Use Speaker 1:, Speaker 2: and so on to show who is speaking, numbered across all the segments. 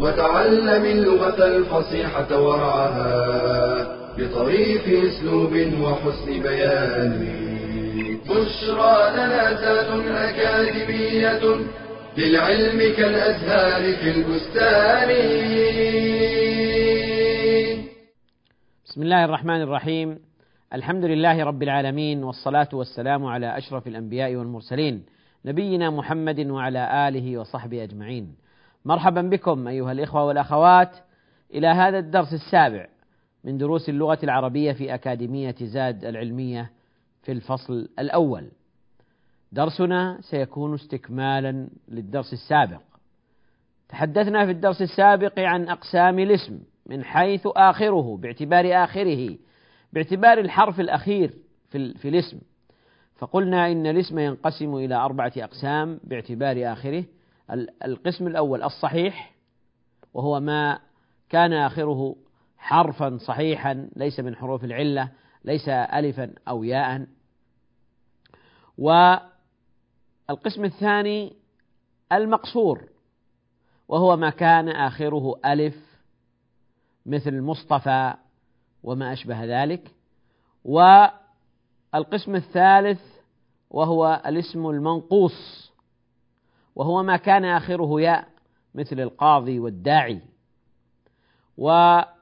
Speaker 1: وتعلم اللغة الفصيحة ورعاها بطريف أسلوب وحسن بيان. بشرى لنا زاد أكاديمية للعلم كالأزهار في البستان.
Speaker 2: بسم الله الرحمن الرحيم. الحمد لله رب العالمين والصلاة والسلام على أشرف الأنبياء والمرسلين نبينا محمد وعلى آله وصحبه أجمعين. مرحبا بكم أيها الإخوة والأخوات إلى هذا الدرس السابع من دروس اللغة العربية في أكاديمية زاد العلمية في الفصل الأول. درسنا سيكون استكمالا للدرس السابق. تحدثنا في الدرس السابق عن أقسام الاسم من حيث آخره باعتبار آخره باعتبار الحرف الأخير في, في الاسم. فقلنا إن الاسم ينقسم إلى أربعة أقسام باعتبار آخره. القسم الأول الصحيح وهو ما كان آخره حرفا صحيحا ليس من حروف العلة ليس ألفا أو ياء. والقسم الثاني المقصور وهو ما كان آخره ألف مثل مصطفى وما أشبه ذلك. والقسم الثالث وهو الاسم المنقوص. وهو ما كان آخره ياء مثل القاضي والداعي. ونتحدث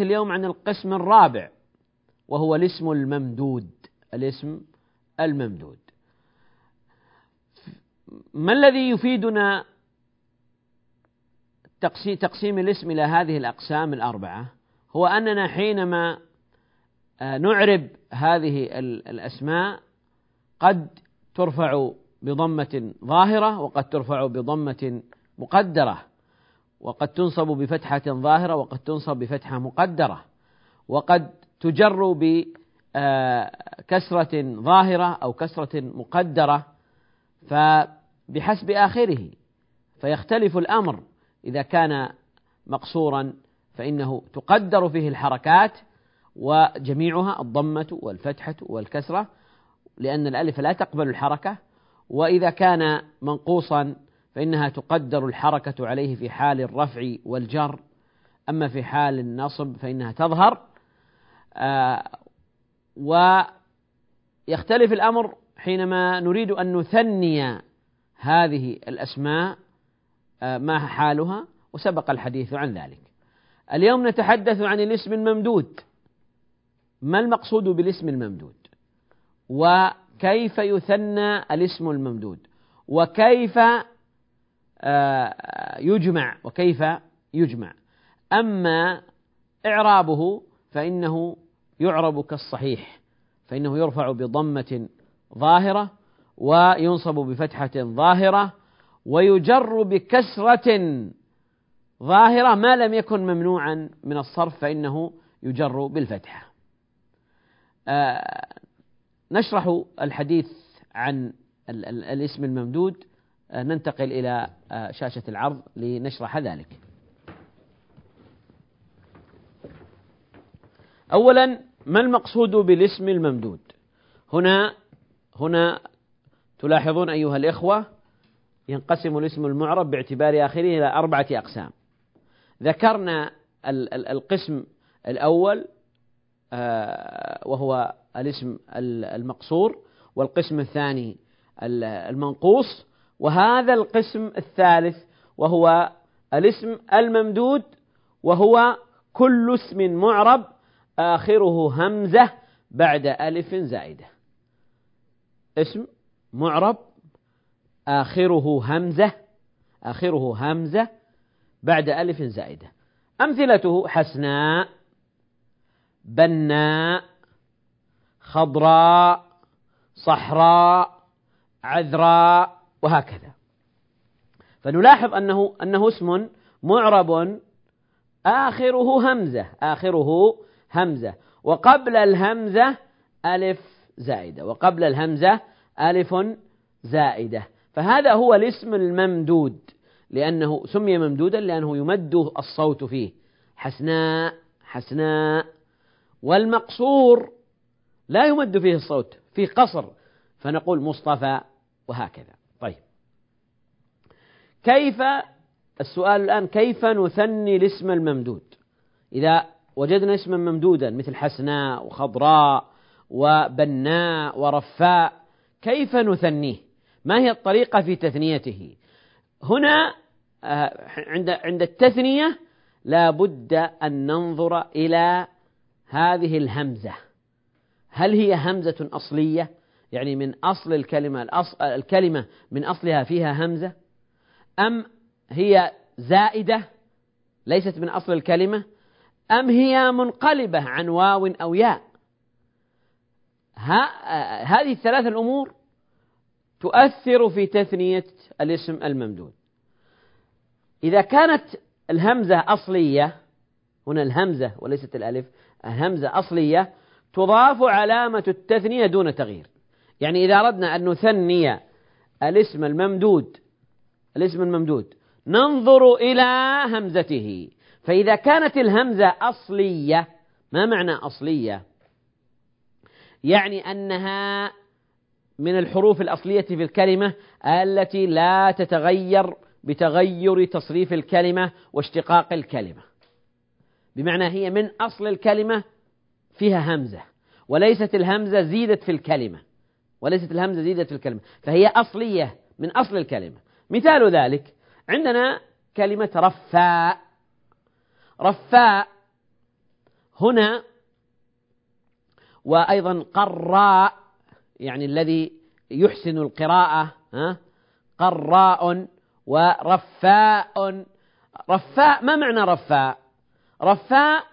Speaker 2: اليوم عن القسم الرابع وهو الاسم الممدود. الاسم الممدود. ما الذي يفيدنا تقسيم الاسم إلى هذه الأقسام الأربعة؟ هو أننا حينما نعرب هذه الأسماء قد ترفع بضمة ظاهرة وقد ترفع بضمة مقدرة وقد تنصب بفتحة ظاهرة وقد تنصب بفتحة مقدرة وقد تجر بكسرة ظاهرة أو كسرة مقدرة فبحسب آخره فيختلف الأمر. إذا كان مقصورا فإنه تقدر فيه الحركات وجميعها الضمة والفتحة والكسرة لأن الألف لا تقبل الحركة وإذا كان منقوصا فإنها تقدر الحركة عليه في حال الرفع والجر. أما في حال النصب فإنها تظهر. آه ويختلف الأمر حينما نريد أن نثني هذه الأسماء آه ما حالها وسبق الحديث عن ذلك. اليوم نتحدث عن الاسم الممدود. ما المقصود بالاسم الممدود؟ وكيف يثنى الاسم الممدود؟ وكيف يجمع؟ وكيف يجمع؟ أما إعرابه فإنه يعرب كالصحيح فإنه يرفع بضمة ظاهرة وينصب بفتحة ظاهرة ويجر بكسرة ظاهرة ما لم يكن ممنوعا من الصرف فإنه يجر بالفتحة. نشرح الحديث عن الاسم الممدود ننتقل إلى شاشة العرض لنشرح ذلك. أولا ما المقصود بالاسم الممدود؟ هنا هنا تلاحظون أيها الإخوة ينقسم الاسم المعرب باعتبار آخره إلى أربعة أقسام. ذكرنا القسم الأول وهو الاسم المقصور والقسم الثاني المنقوص وهذا القسم الثالث وهو الاسم الممدود وهو كل اسم معرب آخره همزة بعد ألف زائدة. اسم معرب آخره همزة آخره همزة بعد ألف زائدة. أمثلته حسناء بناء خضراء صحراء عذراء وهكذا. فنلاحظ أنه أنه اسم معرب آخره همزة آخره همزة. وقبل الهمزة ألف زائدة وقبل الهمزة ألف زائدة. فهذا هو الاسم الممدود لأنه سمي ممدودا لأنه يمد الصوت فيه. حسناء حسناء. والمقصور لا يمد فيه الصوت فيه قصر فنقول مصطفى وهكذا. طيب. كيف السؤال الآن كيف نثني الاسم الممدود؟ إذا وجدنا اسما ممدودا مثل حسناء وخضراء وبناء ورفاء كيف نثنيه؟ ما هي الطريقة في تثنيته؟ هنا آه، عند عند التثنية لا بد أن ننظر إلى هذه الهمزة. هل هي همزة أصلية؟ يعني من أصل الكلمة الكلمة من أصلها فيها همزة؟ أم هي زائدة ليست من أصل الكلمة؟ أم هي منقلبة عن واو أو ياء؟ هذه الثلاث الأمور تؤثر في تثنية الاسم الممدود. إذا كانت الهمزة أصلية هنا الهمزة وليست الألف الهمزة أصلية تضاف علامة التثنية دون تغيير. يعني إذا أردنا أن نثني الاسم الممدود الاسم الممدود ننظر إلى همزته. فإذا كانت الهمزة أصلية ما معنى أصلية؟ يعني أنها من الحروف الأصلية في الكلمة التي لا تتغير بتغير تصريف الكلمة واشتقاق الكلمة. بمعنى هي من أصل الكلمة فيها همزة. وليست الهمزة زيدت في الكلمة. وليست الهمزة زيدت في الكلمة. فهي أصلية من أصل الكلمة. مثال ذلك عندنا كلمة رفاء. رفاء هنا وأيضا قراء يعني الذي يحسن القراءة ها؟ قراء ورفاء. رفاء ما معنى رفاء؟ رفاء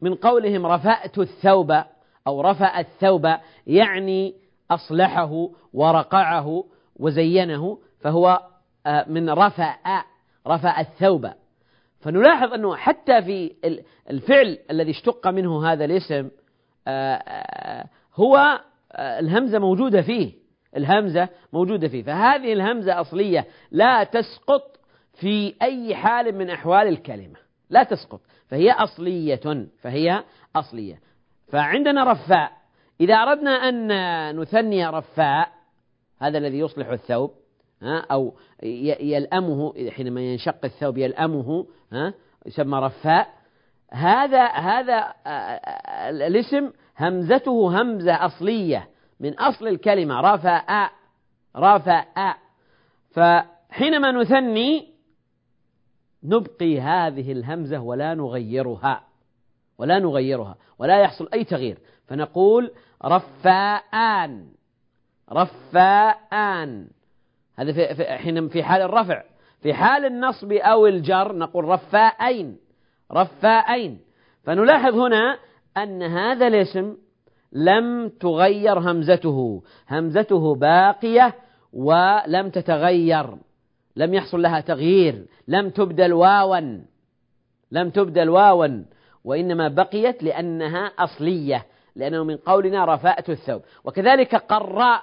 Speaker 2: من قولهم رفأت الثوب. أو رفأ الثوب يعني أصلحه ورقعه وزينه فهو آه، من رفأ رفأ الثوب. فنلاحظ أنه حتى في الفعل الذي اشتق منه هذا الاسم آه، آه، هو الهمزة موجودة فيه الهمزة موجودة فيه. فهذه الهمزة أصلية لا تسقط في أي حال من أحوال الكلمة لا تسقط. فهي أصلية فهي أصلية. فعندنا رفاء. إذا أردنا أن نثني رفاء هذا الذي يصلح الثوب أو يلأمه حينما ينشق الثوب يلأمه يسمى رفاء. هذا هذا الاسم همزته همزة أصلية من أصل الكلمة رفاء رفاء. فحينما نثني نبقي هذه الهمزة ولا نغيرها. ولا نغيرها ولا يحصل أي تغيير. فنقول رفاءان رفاءان. هذا في, حين في حال الرفع. في حال النصب أو الجر نقول رفاءين رفاءين. فنلاحظ هنا أن هذا الاسم لم تغير همزته. همزته باقية ولم تتغير. لم يحصل لها تغيير. لم تبدل واوا. لم تبدل واوا. وإنما بقيت لأنها أصلية لأنه من قولنا رفاءة الثوب. وكذلك قراء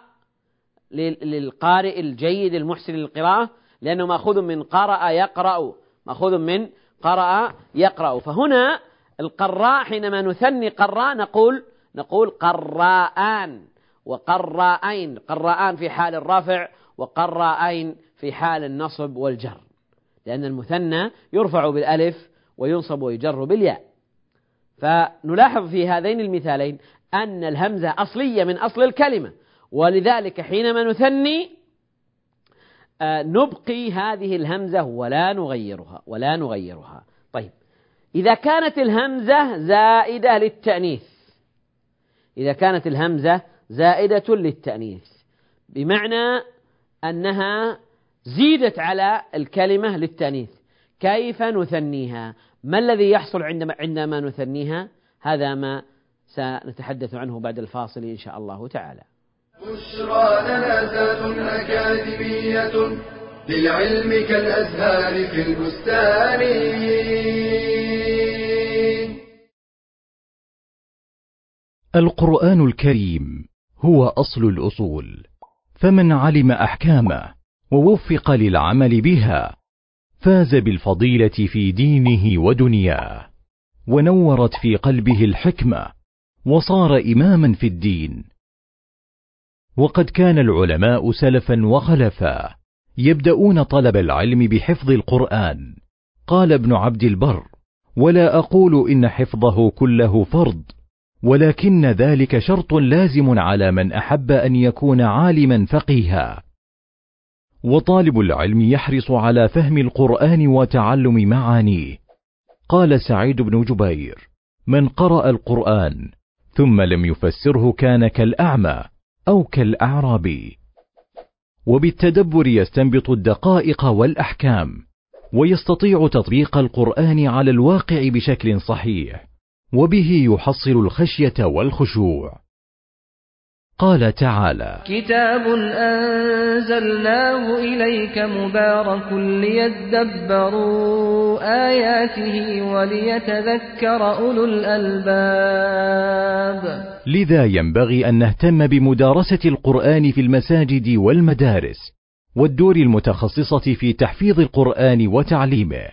Speaker 2: للقارئ الجيد المحسن للقراءة لأنه مأخوذ من قرأ يقرأ مأخوذ من قرأ يقرأ. فهنا القراء حينما نثني قراء نقول نقول قراءان وقراءين قراءان في حال الرفع وقراءين في حال النصب والجر. لأن المثنى يرفع بالألف وينصب ويجر بالياء. فنلاحظ في هذين المثالين أن الهمزة أصلية من أصل الكلمة ولذلك حينما نثني آه، نبقي هذه الهمزة ولا نغيرها ولا نغيرها. طيب إذا كانت الهمزة زائدة للتأنيث إذا كانت الهمزة زائدة للتأنيث بمعنى أنها زيدت على الكلمة للتأنيث كيف نثنيها؟ ما الذي يحصل عندما عندما نثنيها؟ هذا ما سنتحدث عنه بعد الفاصل إن شاء الله تعالى.
Speaker 1: بشرى لنا أكاديمية للعلم كالأزهار في البستان.
Speaker 3: القرآن الكريم هو أصل الأصول فمن علم أحكامه ووفق للعمل بها فاز بالفضيلة في دينه ودنياه ونورت في قلبه الحكمة وصار إماما في الدين. وقد كان العلماء سلفا وخلفا يبدأون طلب العلم بحفظ القرآن. قال ابن عبد البر ولا أقول إن حفظه كله فرض ولكن ذلك شرط لازم على من أحب أن يكون عالما فقيها. وطالب العلم يحرص على فهم القرآن وتعلم معانيه. قال سعيد بن جبير من قرأ القرآن ثم لم يفسره كان كالأعمى أو كالاعرابي وبالتدبر يستنبط الدقائق والأحكام ويستطيع تطبيق القرآن على الواقع بشكل صحيح وبه يحصل الخشية والخشوع. قال تعالى
Speaker 4: كتاب أنزلناه إليك مبارك ليدبروا آياته وليتذكر أولو الألباب.
Speaker 3: لذا ينبغي أن نهتم بمدارسة القرآن في المساجد والمدارس والدور المتخصصة في تحفيظ القرآن وتعليمه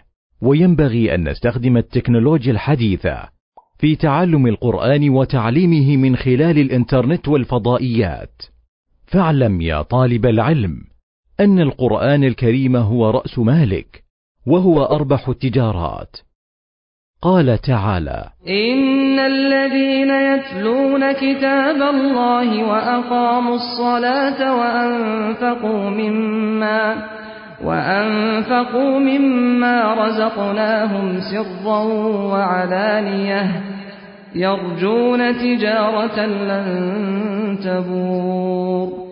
Speaker 3: وينبغي أن نستخدم التكنولوجيا الحديثة في تعلم القرآن وتعليمه من خلال الإنترنت والفضائيات. فاعلم يا طالب العلم أن القرآن الكريم هو رأس مالك وهو أربح التجارات. قال تعالى
Speaker 4: إن الذين يتلون كتاب الله وأقاموا الصلاة وأنفقوا مما وأنفقوا مما رزقناهم سرا وعلانية يرجون تجارة لن تبور.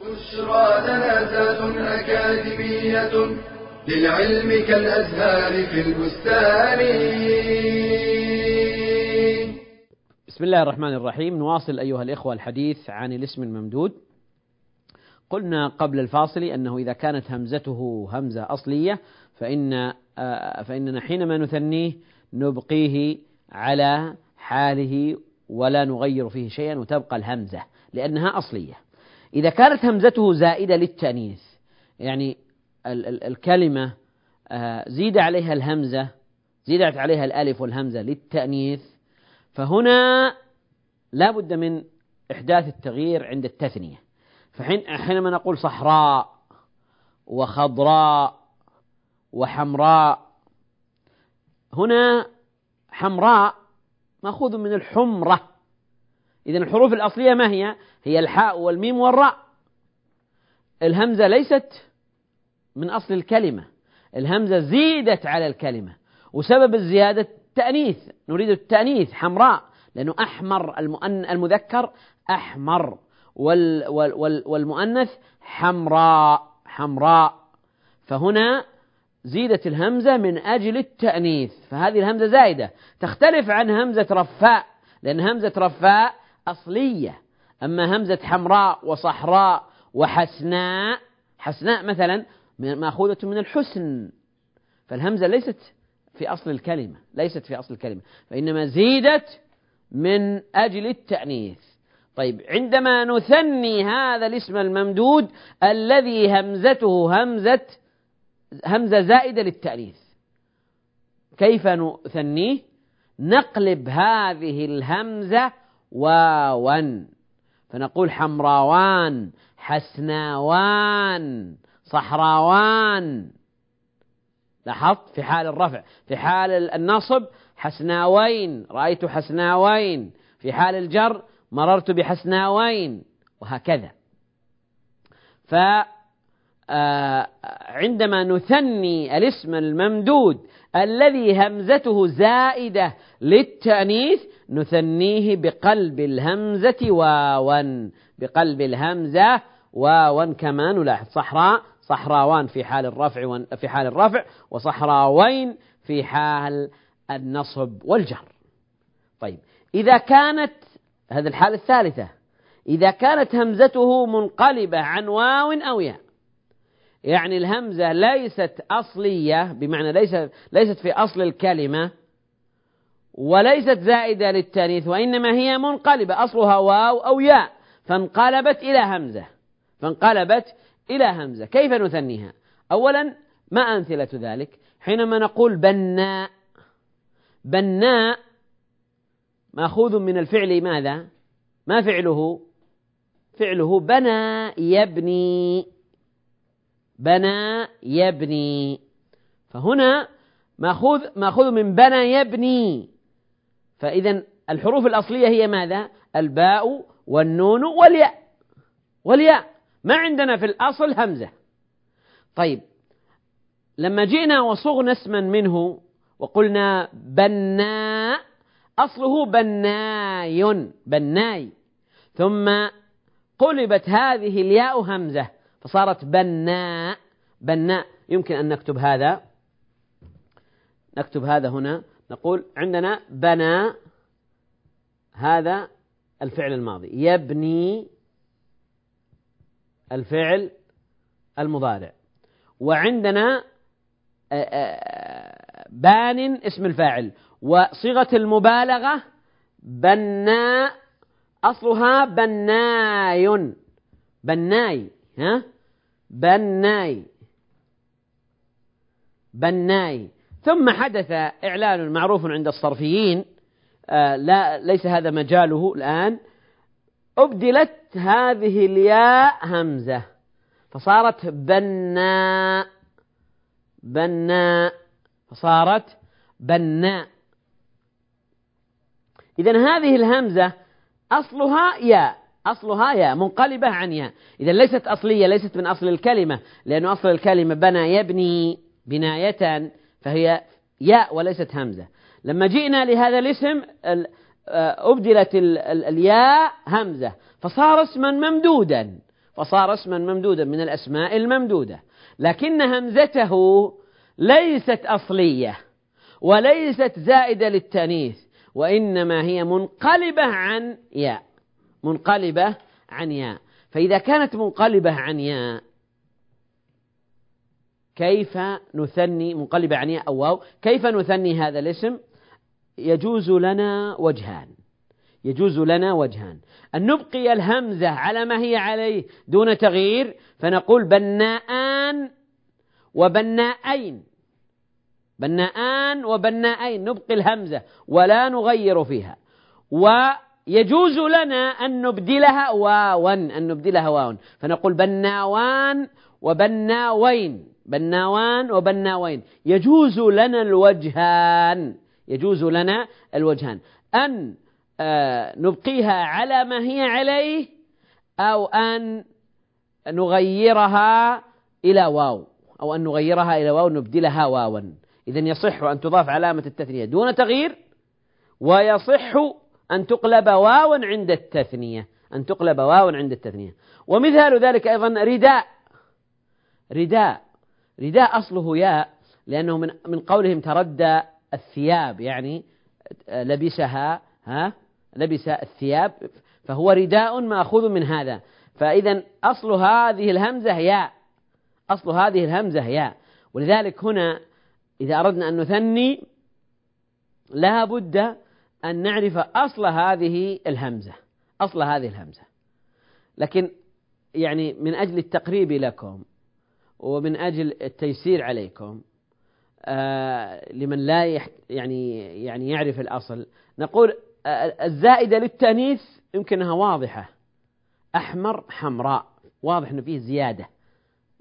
Speaker 1: بشرى لنا أكاديمية للعلم كالأزهار في البستان.
Speaker 2: بسم الله الرحمن الرحيم. نواصل أيها الإخوة الحديث عن الاسم الممدود. قلنا قبل الفاصل أنه إذا كانت همزته همزة أصلية فإن آه، فإننا حينما نثنيه نبقيه على حاله ولا نغير فيه شيئا وتبقى الهمزة لأنها أصلية. إذا كانت همزته زائدة للتأنيث يعني ال- ال- الكلمة آه، زيد عليها الهمزة زيدت عليها الألف والهمزة للتأنيث فهنا لا بد من إحداث التغيير عند التثنية. فحين حينما نقول صحراء وخضراء وحمراء هنا حمراء مأخوذ من الحمرة. إذا الحروف الأصلية ما هي؟ هي الحاء والميم والراء. الهمزة ليست من أصل الكلمة. الهمزة زيدت على الكلمة. وسبب الزيادة التأنيث. نريد التأنيث حمراء لأنه أحمر المذكر أحمر. وال وال والمؤنث حمراء حمراء. فهنا زيدت الهمزة من أجل التأنيث. فهذه الهمزة زائدة تختلف عن همزة رفاء لأن همزة رفاء أصلية. أما همزة حمراء وصحراء وحسناء حسناء مثلا مأخوذة من الحسن. فالهمزة ليست في أصل الكلمة ليست في أصل الكلمة. فإنما زيدت من أجل التأنيث. طيب عندما نثني هذا الاسم الممدود الذي همزته همزة همزة زائدة للتأنيث كيف نثنيه؟ نقلب هذه الهمزة واوا فنقول حمراوان حسناوان صحراوان. لاحظت؟ في حال الرفع في حال النصب حسناوين رأيت حسناوين. في حال الجر مررت بحسناوين وهكذا. فعندما آه، نثني الاسم الممدود الذي همزته زائدة للتأنيث نثنيه بقلب الهمزة واوا. بقلب الهمزة واوا كما نلاحظ. صحراء صحراوان في حال الرفع في حال الرفع وصحراوين في حال النصب والجر. طيب إذا كانت هذه الحالة الثالثة. إذا كانت همزته منقلبة عن واو أو ياء يعني الهمزة ليست أصلية بمعنى ليست ليست في أصل الكلمة وليست زائدة للتانيث وإنما هي منقلبة أصلها واو أو ياء فانقلبت إلى همزة. فانقلبت إلى همزة. كيف نثنيها؟ أولا ما أمثلة ذلك؟ حينما نقول بناء. بناء مأخوذ من الفعل ماذا؟ ما فعله؟ فعله بنى يبني. بنى يبني. فهنا مأخوذ مأخوذ من بنى يبني. فإذا الحروف الأصلية هي ماذا؟ الباء والنون والياء. والياء. ما عندنا في الأصل همزة. طيب. لما جئنا وصغنا اسما منه وقلنا بناء أصله بناي بناي. ثم قلبت هذه الياء همزة فصارت بناء بناء. يمكن أن نكتب هذا. نكتب هذا هنا. نقول عندنا بنى هذا الفعل الماضي. يبني الفعل المضارع. وعندنا بان اسم الفاعل. وصيغة المبالغة بناء أصلها بناي بناي ها؟ بناي بناي. ثم حدث إعلان معروف عند الصرفيين آه لا ليس هذا مجاله الآن. أبدلت هذه الياء همزة فصارت بناء بناء فصارت بناء. إذا هذه الهمزة أصلها ياء أصلها ياء منقلبة عن ياء إذا ليست أصلية ليست من أصل الكلمة لأن أصل الكلمة بنى يبني بناية فهي ياء وليست همزة. لما جئنا لهذا الاسم آه، أبدلت الياء همزة فصار اسما ممدودا فصار اسما ممدودا من الأسماء الممدودة. لكن همزته ليست أصلية وليست زائدة للتانيث. وإنما هي منقلبة عن ياء. منقلبة عن ياء. فإذا كانت منقلبة عن ياء كيف نثني منقلبة عن ياء؟ أو واو. كيف نثني هذا الاسم؟ يجوز لنا وجهان. يجوز لنا وجهان. أن نبقي الهمزة على ما هي عليه دون تغيير فنقول بناءان وبناءين. بناءان وبناءين نبقي الهمزة ولا نغير فيها. ويجوز لنا أن نبدلها واوا أن نبدلها واوا. فنقول بناوان وبناوين بناوان وبناوين. يجوز لنا الوجهان يجوز لنا الوجهان. أن آه، نبقيها على ما هي عليه أو أن نغيرها إلى واو أو أن نغيرها إلى واو نبدلها واوا. إذا يصح أن تضاف علامة التثنية دون تغيير ويصح أن تقلب واوا عند التثنية أن تقلب واوا عند التثنية. ومثال ذلك أيضا رداء. رداء. رداء أصله ياء لأنه من من قولهم تردى الثياب يعني لبسها ها؟ لبس الثياب فهو رداء مأخوذ من هذا. فإذا أصل هذه الهمزة ياء. أصل هذه الهمزة ياء. ولذلك هنا إذا أردنا أن نثني لا بد أن نعرف أصل هذه الهمزة أصل هذه الهمزة. لكن يعني من أجل التقريب لكم ومن أجل التيسير عليكم آه لمن لا يعني يعني يعرف الأصل نقول آه الزائدة للتأنيث يمكنها واضحة. أحمر حمراء واضح أنه فيه زيادة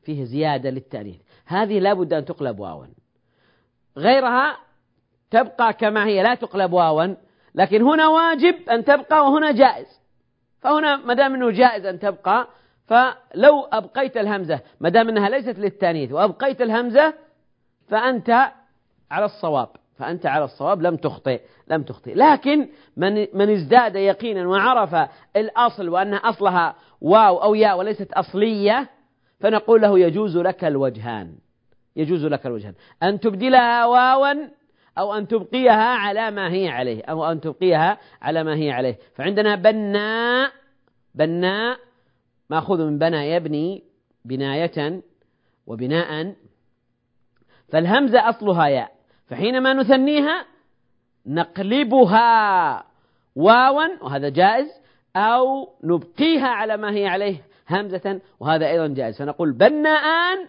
Speaker 2: فيه زيادة للتأنيث. هذه لا بد أن تقلب واوا غيرها تبقى كما هي لا تقلب واوا. لكن هنا واجب أن تبقى وهنا جائز. فهنا ما دام أنه جائز أن تبقى فلو أبقيت الهمزة ما دام أنها ليست للتانيث وأبقيت الهمزة فأنت على الصواب. فأنت على الصواب لم تخطئ لم تخطئ. لكن من من ازداد يقينا وعرف الأصل وأن أصلها واو أو ياء وليست أصلية فنقول له يجوز لك الوجهان. يجوز لك الوجهان أن تبدلها واوا أو أن تبقيها على ما هي عليه أو أن تبقيها على ما هي عليه. فعندنا بناء بناء مأخوذ من بنى يبني بناية وبناء. فالهمزة أصلها ياء. فحينما نثنيها نقلبها واوا وهذا جائز أو نبقيها على ما هي عليه همزة وهذا أيضا جائز. فنقول بناءان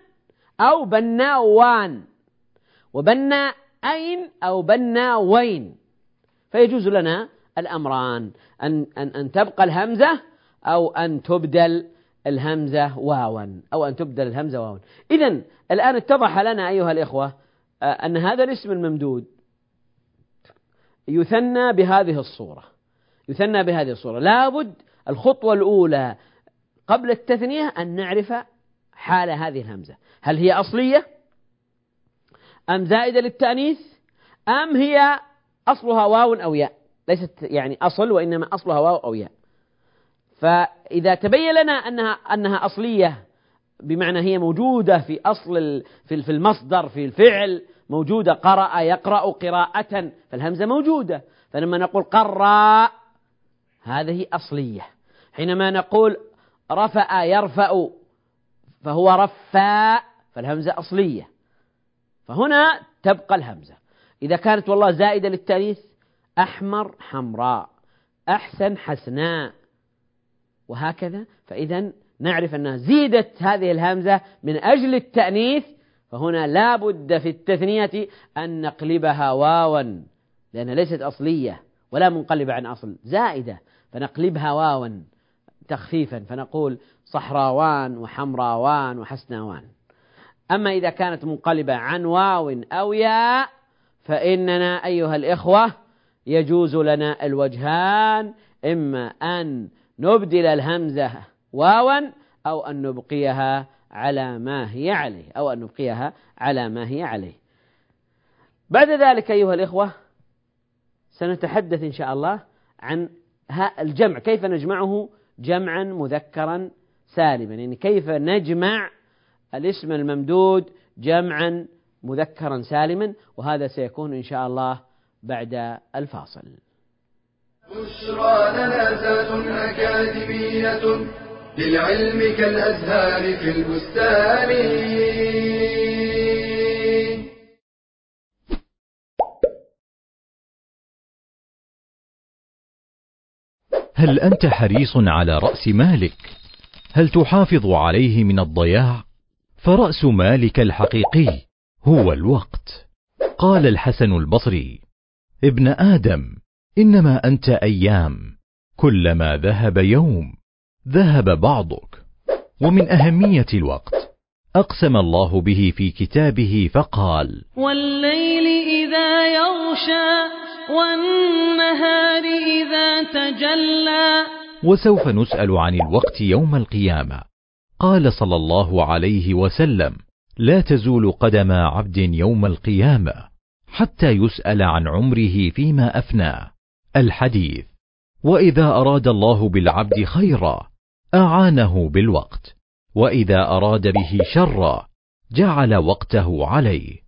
Speaker 2: أو بناوان وبناءين أو بناوين فيجوز لنا الأمران. أن, أن, أن تبقى الهمزة أو أن تبدل الهمزة واوا. أو أن تبدل الهمزة واوا. إذا الآن اتضح لنا أيها الإخوة آه، أن هذا الاسم الممدود يثنى بهذه الصورة. يثنى بهذه الصورة. لابد الخطوة الأولى قبل التثنية أن نعرف حال هذه الهمزة. هل هي أصلية؟ أم زائدة للتأنيث؟ أم هي أصلها واو أو ياء؟ ليست يعني أصل وإنما أصلها واو أو ياء. فإذا تبين لنا أنها أنها أصلية بمعنى هي موجودة في أصل في المصدر في الفعل موجودة قرأ يقرأ قراءة فالهمزة موجودة. فلما نقول قرأ هذه أصلية. حينما نقول رفأ يرفأ فهو رفاء فالهمزة أصلية. فهنا تبقى الهمزة. إذا كانت والله زائدة للتأنيث أحمر حمراء أحسن حسناء. وهكذا. فإذا نعرف أنها زيدت هذه الهمزة من أجل التأنيث فهنا لا بد في التثنية أن نقلبها واوا لأنها ليست أصلية ولا منقلبة عن أصل زائدة. فنقلبها واوا تخفيفا. فنقول صحراوان وحمراوان وحسناوان. أما إذا كانت منقلبة عن واو أو ياء فإننا أيها الإخوة يجوز لنا الوجهان إما أن نبدل الهمزة واوا أو أن نبقيها على ما هي عليه أو أن نبقيها على ما هي عليه. بعد ذلك أيها الإخوة سنتحدث إن شاء الله عن الجمع كيف نجمعه جمعا مذكرا سالما يعني كيف نجمع الاسم الممدود جمعا مذكرا سالما وهذا سيكون إن شاء الله بعد الفاصل
Speaker 1: بشرى لنا أكاديمية للعلم كالأزهار في البستان
Speaker 3: هل أنت حريص على رأس مالك؟ هل تحافظ عليه من الضياع؟ فرأس مالك الحقيقي هو الوقت. قال الحسن البصري: ابن آدم، إنما أنت أيام، كلما ذهب يوم، ذهب بعضك. ومن أهمية الوقت، أقسم الله به في كتابه فقال:
Speaker 4: والليل إذا يغشى والنهار إذا تجلى
Speaker 3: وسوف نسأل عن الوقت يوم القيامة. قال صلى الله عليه وسلم لا تزول قدم عبد يوم القيامة حتى يسأل عن عمره فيما أفناه الحديث وإذا أراد الله بالعبد خيرا أعانه بالوقت وإذا أراد به شرا جعل وقته عليه.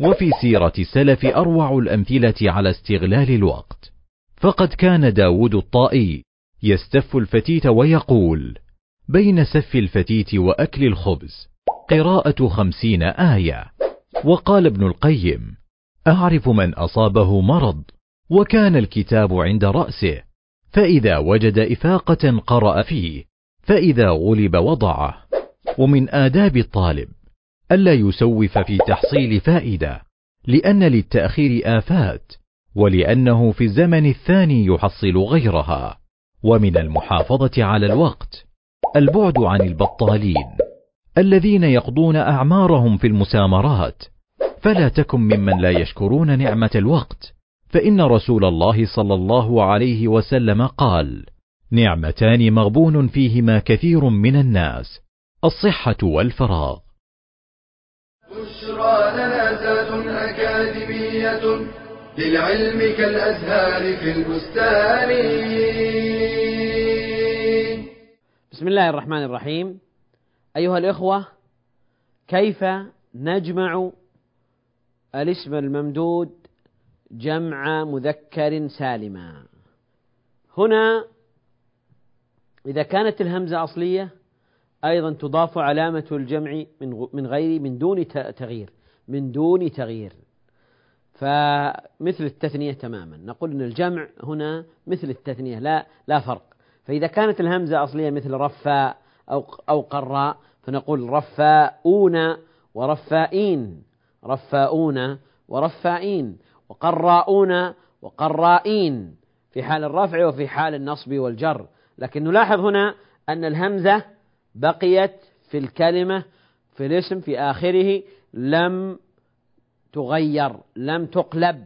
Speaker 3: وفي سيرة السلف أروع الأمثلة على استغلال الوقت. فقد كان داود الطائي يستف الفتيت ويقول بين سف الفتيت وأكل الخبز قراءة خمسين آية. وقال ابن القيم أعرف من أصابه مرض وكان الكتاب عند رأسه فإذا وجد إفاقة قرأ فيه فإذا غلب وضعه. ومن آداب الطالب ألا يسوف في تحصيل فائدة لأن للتأخير آفات ولأنه في الزمن الثاني يحصل غيرها. ومن المحافظة على الوقت البعد عن البطالين الذين يقضون أعمارهم في المسامرات. فلا تكن ممن لا يشكرون نعمة الوقت. فإن رسول الله صلى الله عليه وسلم قال: نعمتان مغبون فيهما كثير من الناس الصحة والفراغ.
Speaker 1: بشرى لنا أكاديمية للعلم كالأزهار في البستان.
Speaker 2: بسم الله الرحمن الرحيم. أيها الإخوة كيف نجمع الاسم الممدود جمع مذكر سالما؟ هنا إذا كانت الهمزة أصلية أيضا تضاف علامة الجمع من غير من دون تغيير من دون تغيير. فمثل التثنية تماما. نقول أن الجمع هنا مثل التثنية لا لا فرق. فإذا كانت الهمزة أصلية مثل رفاء أو أو قراء فنقول رفاؤون ورفائين. رفاؤون ورفائين. وقراؤون وقرائين. في حال الرفع وفي حال النصب والجر. لكن نلاحظ هنا أن الهمزة بقيت في الكلمة في الاسم في آخره. لم تغير لم تقلب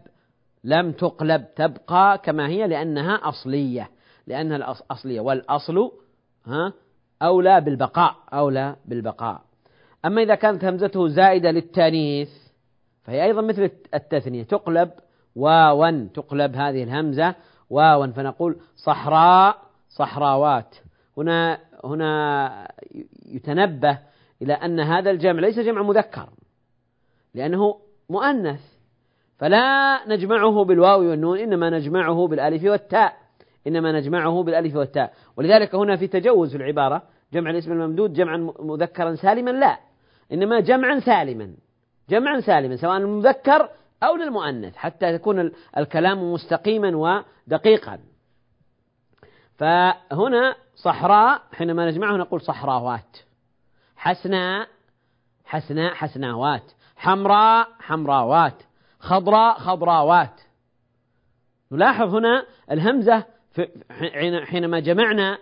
Speaker 2: لم تقلب تبقى كما هي لأنها أصلية. لأنها أصلية. والأصل ها أولى بالبقاء أولى بالبقاء. أما إذا كانت همزته زائدة للتانيث فهي أيضا مثل التثنية. تقلب واوا تقلب هذه الهمزة واوا فنقول صحراء صحراوات. هنا هنا يتنبه إلى أن هذا الجمع ليس جمع مذكر لأنه مؤنث. فلا نجمعه بالواو والنون إنما نجمعه بالألف والتاء. إنما نجمعه بالألف والتاء. ولذلك هنا في تجوز في العبارة جمع الاسم الممدود جمعا مذكرا سالما لا. إنما جمعا سالما. جمعا سالما سواء المذكر أو للمؤنث حتى يكون الكلام مستقيما ودقيقا. فهنا صحراء حينما نجمعه نقول صحراوات حسناء حسناء حسناوات. حمراء حمراوات. خضراء خضراوات. نلاحظ هنا الهمزة حينما جمعنا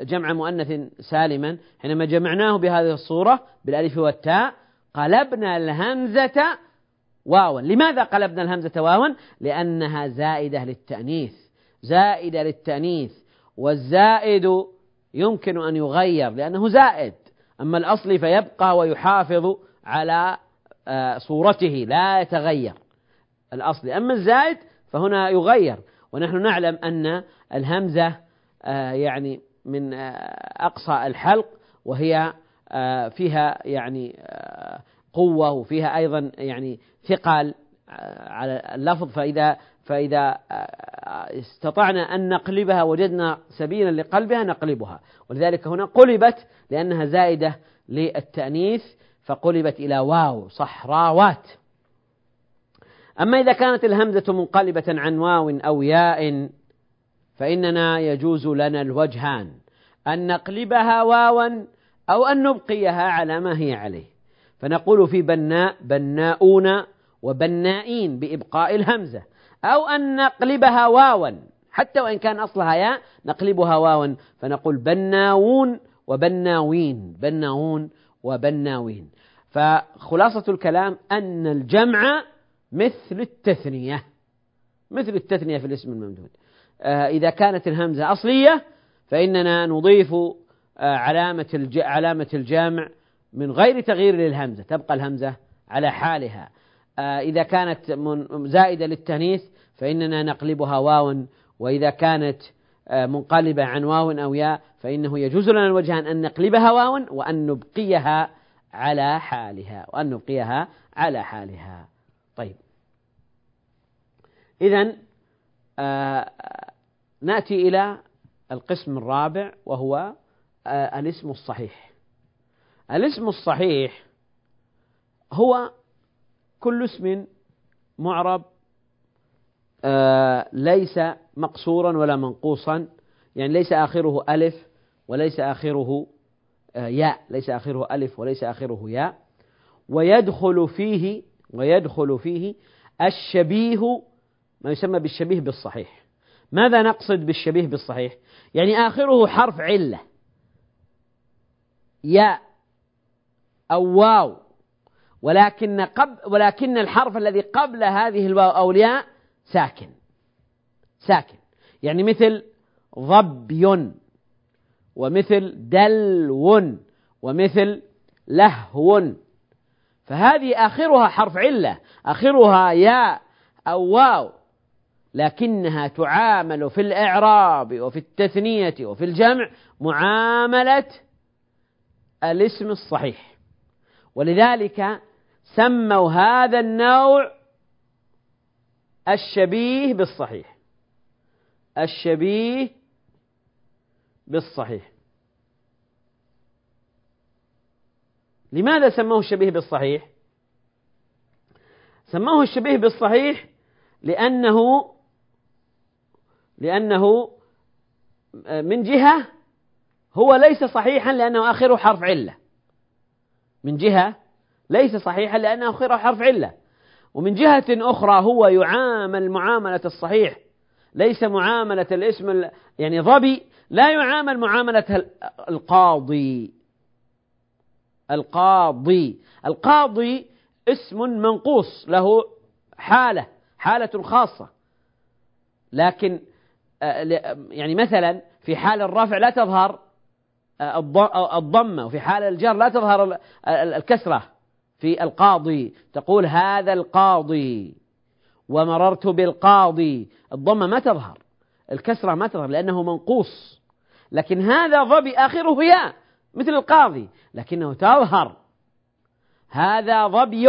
Speaker 2: جمع مؤنث سالما حينما جمعناه بهذه الصورة بالألف والتاء قلبنا الهمزة واوا. لماذا قلبنا الهمزة واوا؟ لأنها زائدة للتأنيث زائدة للتأنيث والزائد يمكن أن يغير لأنه زائد. أما الأصل فيبقى ويحافظ على آه، صورته لا يتغير الأصل. أما الزائد فهنا يغير. ونحن نعلم أن الهمزة آه، يعني من آه، أقصى الحلق وهي فيها يعني قوة وفيها أيضا يعني ثقل على اللفظ. فإذا فإذا استطعنا أن نقلبها وجدنا سبيلا لقلبها نقلبها. ولذلك هنا قلبت لأنها زائدة للتأنيث فقلبت إلى واو صحراوات. أما إذا كانت الهمزة منقلبة عن واو أو ياء فإننا يجوز لنا الوجهان أن نقلبها واوا أو أن نبقيها على ما هي عليه. فنقول في بناء بناؤون وبنائين بإبقاء الهمزة. أو أن نقلبها واوا حتى وإن كان أصلها ياء نقلبها واوا. فنقول بناوون وبناوين بناوون وبناوين. فخلاصة الكلام أن الجمع مثل التثنية مثل التثنية في الاسم الممدود. آه، إذا كانت الهمزة أصلية فإننا نضيف آه، علامة علامة الجمع من غير تغيير للهمزة تبقى الهمزة على حالها. آه، إذا كانت زائدة للتانيث فإننا نقلبها واو وإذا كانت منقلبة عن واو أو ياء فإنه يجوز لنا الوجهان أن نقلبها واو وأن نبقيها على حالها وأن نبقيها على حالها. إذا آه نأتي إلى القسم الرابع وهو آه الاسم الصحيح. الاسم الصحيح هو كل اسم معرب آه ليس مقصورا ولا منقوصا يعني ليس آخره ألف وليس آخره ياء ليس آخره ألف وليس آخره ياء. ويدخل فيه ويدخل فيه الشبيه ما يسمى بالشبيه بالصحيح. ماذا نقصد بالشبيه بالصحيح؟ يعني آخره حرف علة. ياء أو واو. ولكن قبل ولكن الحرف الذي قبل هذه الواو أو الياء ساكن. ساكن. يعني مثل ظبي ومثل دلو ومثل لهو. فهذه آخرها حرف علة. آخرها ياء أو واو. لكنها تعامل في الإعراب وفي التثنية وفي الجمع معاملة الاسم الصحيح. ولذلك سموا هذا النوع الشبيه بالصحيح. الشبيه بالصحيح. لماذا سموه الشبيه بالصحيح؟ سموه الشبيه بالصحيح لأنه لأنه من جهة هو ليس صحيحا لأنه آخره حرف علة. من جهة ليس صحيحا لأنه آخره حرف علة. ومن جهة أخرى هو يعامل معاملة الصحيح. ليس معاملة الاسم يعني ظبي لا يعامل معاملة القاضي. القاضي. القاضي اسم منقوص له حالة حالة خاصة. لكن آه، يعني مثلا في حال الرفع لا تظهر آه، الضمة وفي حال الجر لا تظهر الكسرة في القاضي. تقول هذا القاضي ومررت بالقاضي. الضمة ما تظهر الكسرة ما تظهر لأنه منقوص. لكن هذا ظبي آخره ياء مثل القاضي لكنه تظهر. هذا ظبي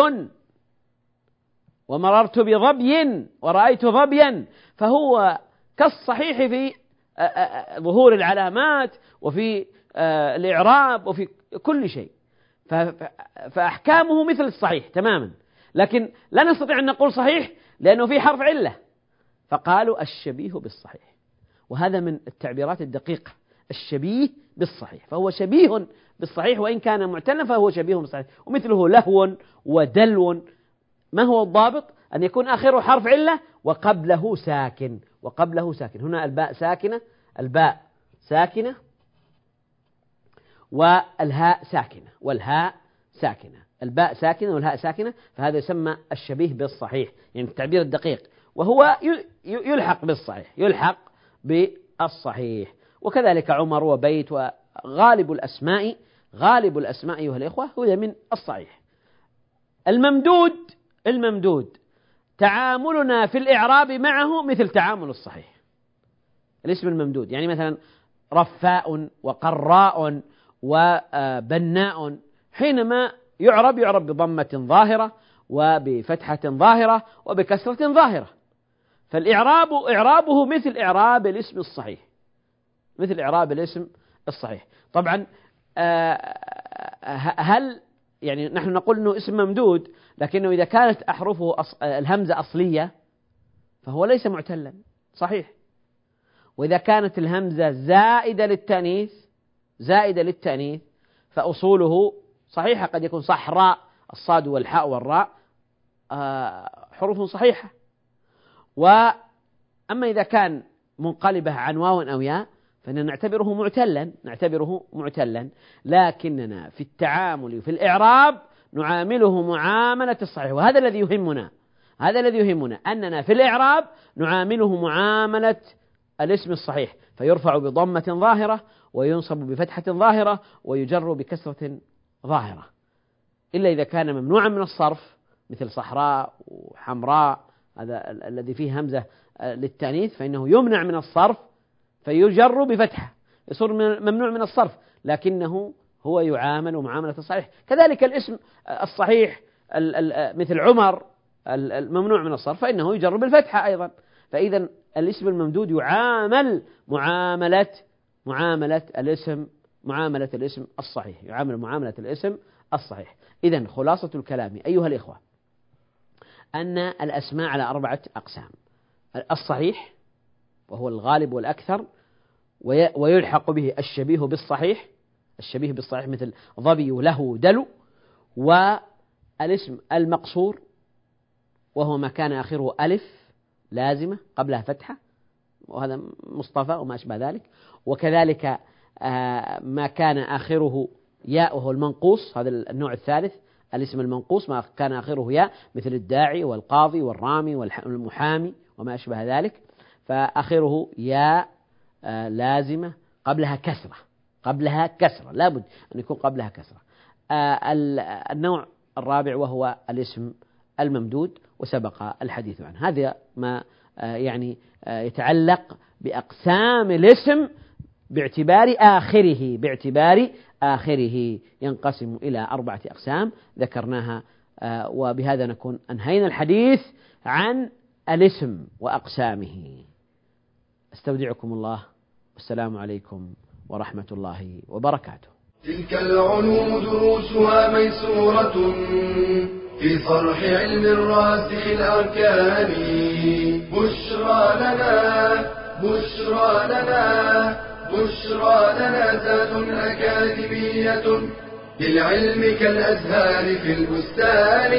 Speaker 2: ومررت بظبي ورأيت ظبيا فهو كالصحيح في ظهور العلامات وفي الإعراب وفي كل شيء. فأحكامه مثل الصحيح تماما. لكن لا نستطيع أن نقول صحيح لأنه في حرف علة. فقالوا الشبيه بالصحيح. وهذا من التعبيرات الدقيقة. الشبيه بالصحيح. فهو شبيه بالصحيح وإن كان معتلا فهو شبيه بالصحيح. ومثله لهو ودلو. ما هو الضابط؟ أن يكون آخره حرف علة وقبله ساكن. وقبله ساكن. هنا الباء ساكنة الباء ساكنة والهاء ساكنة والهاء ساكنة. الباء ساكنة والهاء ساكنة فهذا يسمى الشبيه بالصحيح يعني التعبير الدقيق. وهو يلحق بالصحيح يلحق بالصحيح. وكذلك عمر وبيت وغالب الأسماء غالب الأسماء أيها الإخوة هو من الصحيح. الممدود الممدود. تعاملنا في الإعراب معه مثل تعامل الصحيح. الاسم الممدود يعني مثلا رفاء وقراء وبناء حينما يعرب يعرب بضمة ظاهرة وبفتحة ظاهرة وبكسرة ظاهرة. فالإعراب إعرابه مثل إعراب الاسم الصحيح مثل إعراب الاسم الصحيح. طبعا آه، هل يعني نحن نقول أنه اسم ممدود لكنه إذا كانت أحرفه الهمزة أصلية فهو ليس معتلا صحيح. وإذا كانت الهمزة زائدة للتأنيث زائدة للتأنيث فأصوله صحيحة قد يكون صحراء الصاد والحاء والراء آه، حروف صحيحة. وأما إذا كان منقلبة عن واو أو ياء فإننا نعتبره معتلا نعتبره معتلا. لكننا في التعامل وفي الإعراب نعامله معاملة الصحيح. وهذا الذي يهمنا هذا الذي يهمنا أننا في الإعراب نعامله معاملة الاسم الصحيح. فيرفع بضمة ظاهرة وينصب بفتحة ظاهرة ويجر بكسرة ظاهرة. إلا إذا كان ممنوعا من الصرف مثل صحراء وحمراء هذا الذي فيه همزة للتأنيث فإنه يمنع من الصرف. فيجر بفتحة يصير ممنوع من الصرف لكنه هو يعامل معاملة الصحيح. كذلك الاسم الصحيح مثل عمر الممنوع من الصرف فإنه يجر بالفتحة أيضا. فإذا الاسم الممدود يعامل معاملة معاملة الاسم معاملة الاسم الصحيح يعامل معاملة الاسم الصحيح. إذا خلاصة الكلام أيها الإخوة أن الأسماء على أربعة أقسام الصحيح وهو الغالب والأكثر ويلحق به الشبيه بالصحيح الشبيه بالصحيح مثل ظبي له دلو والاسم المقصور وهو ما كان آخره ألف لازمة قبلها فتحة وهذا مصطفى وما أشبه ذلك وكذلك آه، ما كان آخره ياء وهو المنقوص هذا النوع الثالث الاسم المنقوص ما كان آخره ياء مثل الداعي والقاضي والرامي والمحامي وما أشبه ذلك. فآخره ياء آه، لازمة قبلها كسرة. قبلها كسرة. لابد أن يكون قبلها كسرة. آه، النوع الرابع وهو الاسم الممدود وسبق الحديث عنه. هذا ما آه، يعني يتعلق بأقسام الاسم باعتبار آخره باعتبار آخره. ينقسم إلى أربعة أقسام ذكرناها وبهذا نكون أنهينا الحديث عن الاسم وأقسامه. أستودعكم الله. والسلام عليكم ورحمة الله وبركاته.
Speaker 1: تلك العلوم دروسها ميسورة في صرح علم الراسخ الأركان. بشرى لنا بشرى لنا بشرى لنا ذات أكاديمية للعلم كالأزهار في البستان.